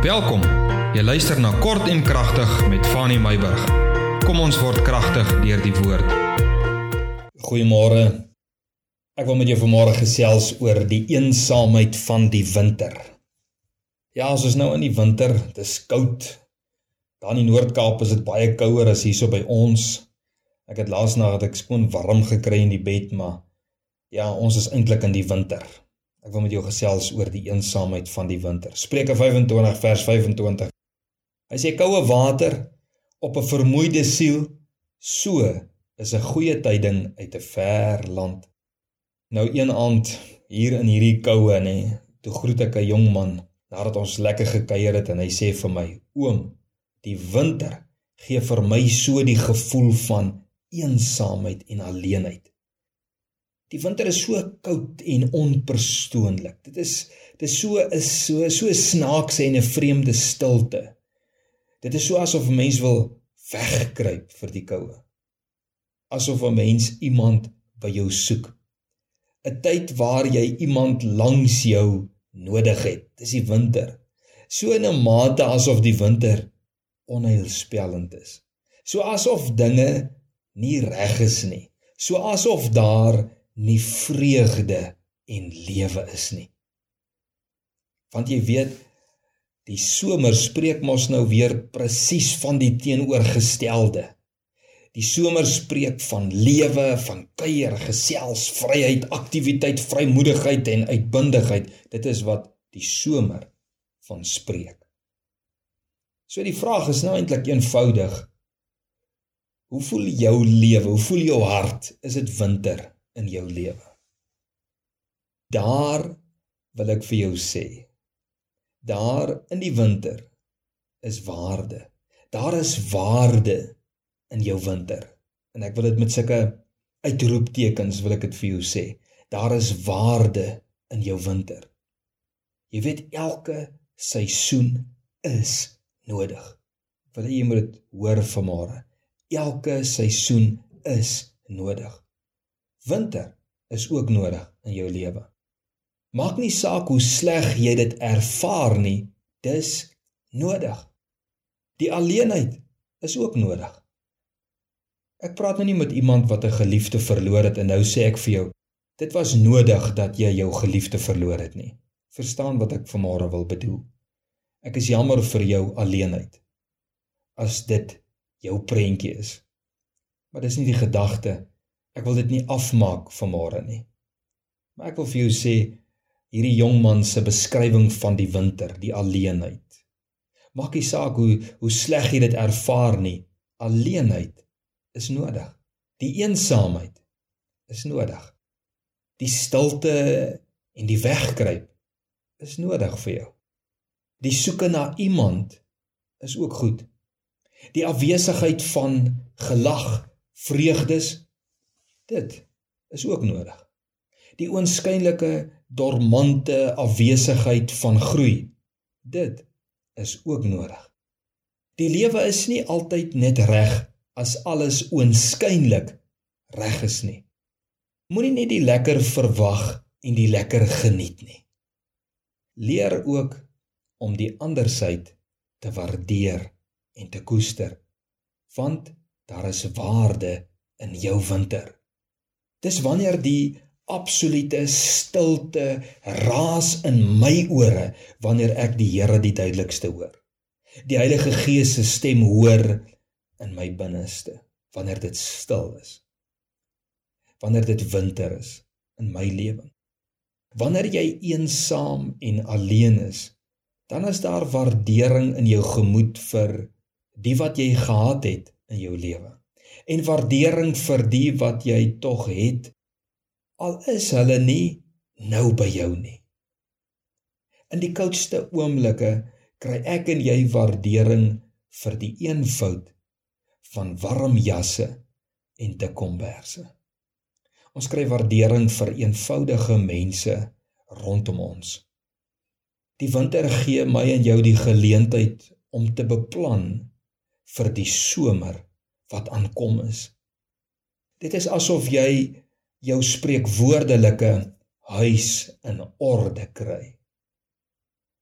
Welkom. Jy luister na Kort en Kragtig met Fanny Meyburg. Kom ons word kragtig deur die woord. Goeiemôre. Ek wil met jou vanmôre gesels oor die eensaamheid van die winter. Ja, ons nou in die winter, dit is koud. Daar in die Noord-Kaap is dit baie kouer as hierso by ons. Ek het laasnag het ek skoon warm gekry in die bed, maar ja, ons is eintlik in die winter. Ek wil met jou gesels oor die eensaamheid van die winter. Spreuke 25 vers 25. Hy sê koue water op 'n vermoeide siel, so is 'n goeie tyding uit 'n ver land. Nou een aand hier in hierdie koue nê, toe groet ek 'n jong man nadat ons lekker gekuier het en hy sê vir my: "Oom, die winter gee vir my so die gevoel van eensaamheid en alleenheid." Die winter is so koud en onpersoonlik. Dit is dit is so is so so snaaks en 'n vreemde stilte. Dit is so asof 'n mens wil wegkruip vir die koue. Asof 'n mens iemand by jou soek. 'n Tyd waar jy iemand langs jou nodig het. Dis die winter. So in 'n mate asof die winter onheilspellend is. So asof dinge nie reg is nie. So asof daar nie vreugde en lewe is nie. Want jy weet die somer spreek mos nou weer presies van die teenoorgestelde. Die somer spreek van lewe, van kuier, gesels, vryheid, aktiwiteit, vrymoedigheid en uitbundigheid. Dit is wat die somer van spreek. So die vraag is nou eintlik eenvoudig. Hoe voel jou lewe? Hoe voel jou hart? Is dit winter? In jou lewe. Daar wil ek vir jou sê. Daar in die winter is waarde. Daar is waarde in jou winter. En ek wil dit met sulke uitroeptekens wil ek dit vir jou sê. Daar is waarde in jou winter. Jy weet elke seisoen is nodig. Wil jy moet dit hoor vanmôre. Elke seisoen is nodig. Winter is ook nodig in jou lewe. Maak nie saak hoe sleg jy dit ervaar nie, dis nodig. Die alleenheid is ook nodig. Ek praat nou nie met iemand wat 'n geliefde verloor het en nou sê ek vir jou, dit was nodig dat jy jou geliefde verloor het nie. Verstaan wat ek vanmôre wil bedoel? Ek is jammer vir jou alleenheid. As dit jou prentjie is. Maar dis nie die gedagte Ek wil dit nie afmaak vanmôre nie. Maar ek wil vir jou sê hierdie jong man se beskrywing van die winter, die alleenheid. Maak nie saak hoe hoe sleg jy dit ervaar nie, alleenheid is nodig. Die eensaamheid is nodig. Die stilte en die wegkruip is nodig vir jou. Die soeke na iemand is ook goed. Die afwesigheid van gelag, vreugdes Dit is ook nodig. Die oënskynlike dormante afwesigheid van groei. Dit is ook nodig. Die lewe is nie altyd net reg as alles oënskynlik reg is nie. Moenie net die lekker verwag en die lekker geniet nie. Leer ook om die ander syd te waardeer en te koester want daar is waarde in jou winter. Dis wanneer die absolute stilte raas in my ore wanneer ek die Here die duidelikste hoor. Die Heilige Gees se stem hoor in my binneste wanneer dit stil is. Wanneer dit winter is in my lewe. Wanneer jy eensaam en alleen is, dan is daar waardering in jou gemoed vir die wat jy gehad het in jou lewe en waardering vir die wat jy tog het al is hulle nie nou by jou nie. In die koudste oomblikke kry ek en jy waardering vir die eenvoud van warm jasse en te komberse. Ons kry waardering vir eenvoudige mense rondom ons. Die winter gee my en jou die geleentheid om te beplan vir die somer wat aankom is. Dit is asof jy jou spreekwoordelike huis in orde kry.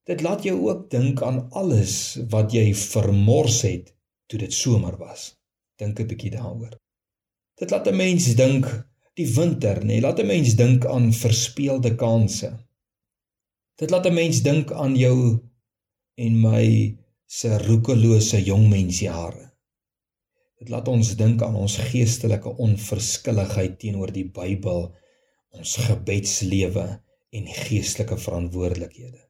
Dit laat jou ook dink aan alles wat jy vermors het toe dit somer was. Dink 'n bietjie daaroor. Dit laat 'n mens dink die winter, nê, nee, laat 'n mens dink aan verspeelde kansse. Dit laat 'n mens dink aan jou en my se roekelose jongmensjare. Dit laat ons dink aan ons geestelike onverskilligheid teenoor die Bybel, ons gebedslewe en geestelike verantwoordelikhede.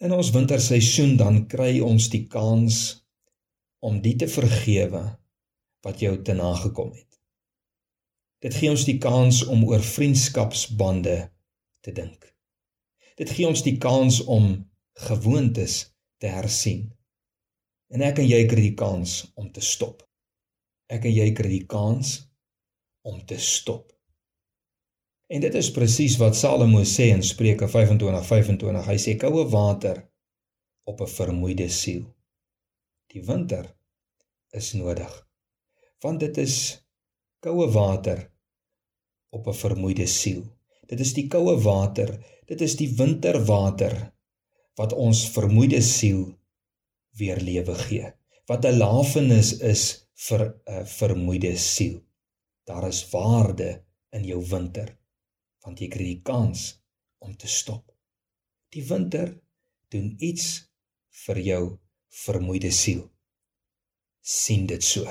In ons winterseisoen dan kry ons die kans om die te vergewe wat jou te nagekom het. Dit gee ons die kans om oor vriendskapsbande te dink. Dit gee ons die kans om gewoontes te hersien. En ek en jy kry die kans om te stop. Ek en jy kry die kans om te stop. En dit is presies wat Salomo sê in Spreuke 25:25. 25. Hy sê koue water op 'n vermoeide siel. Die winter is nodig. Want dit is koue water op 'n vermoeide siel. Dit is die koue water, dit is die winterwater wat ons vermoeide siel weer lewe gee. Wat 'n lafenis is vir 'n vermoeide siel. Daar is waarde in jou winter want jy kry die kans om te stop. Die winter doen iets vir jou vermoeide siel. sien dit so.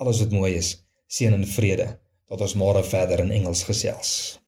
Alles wat mooi is, seën en vrede. Tot ons môre verder in Engels gesels.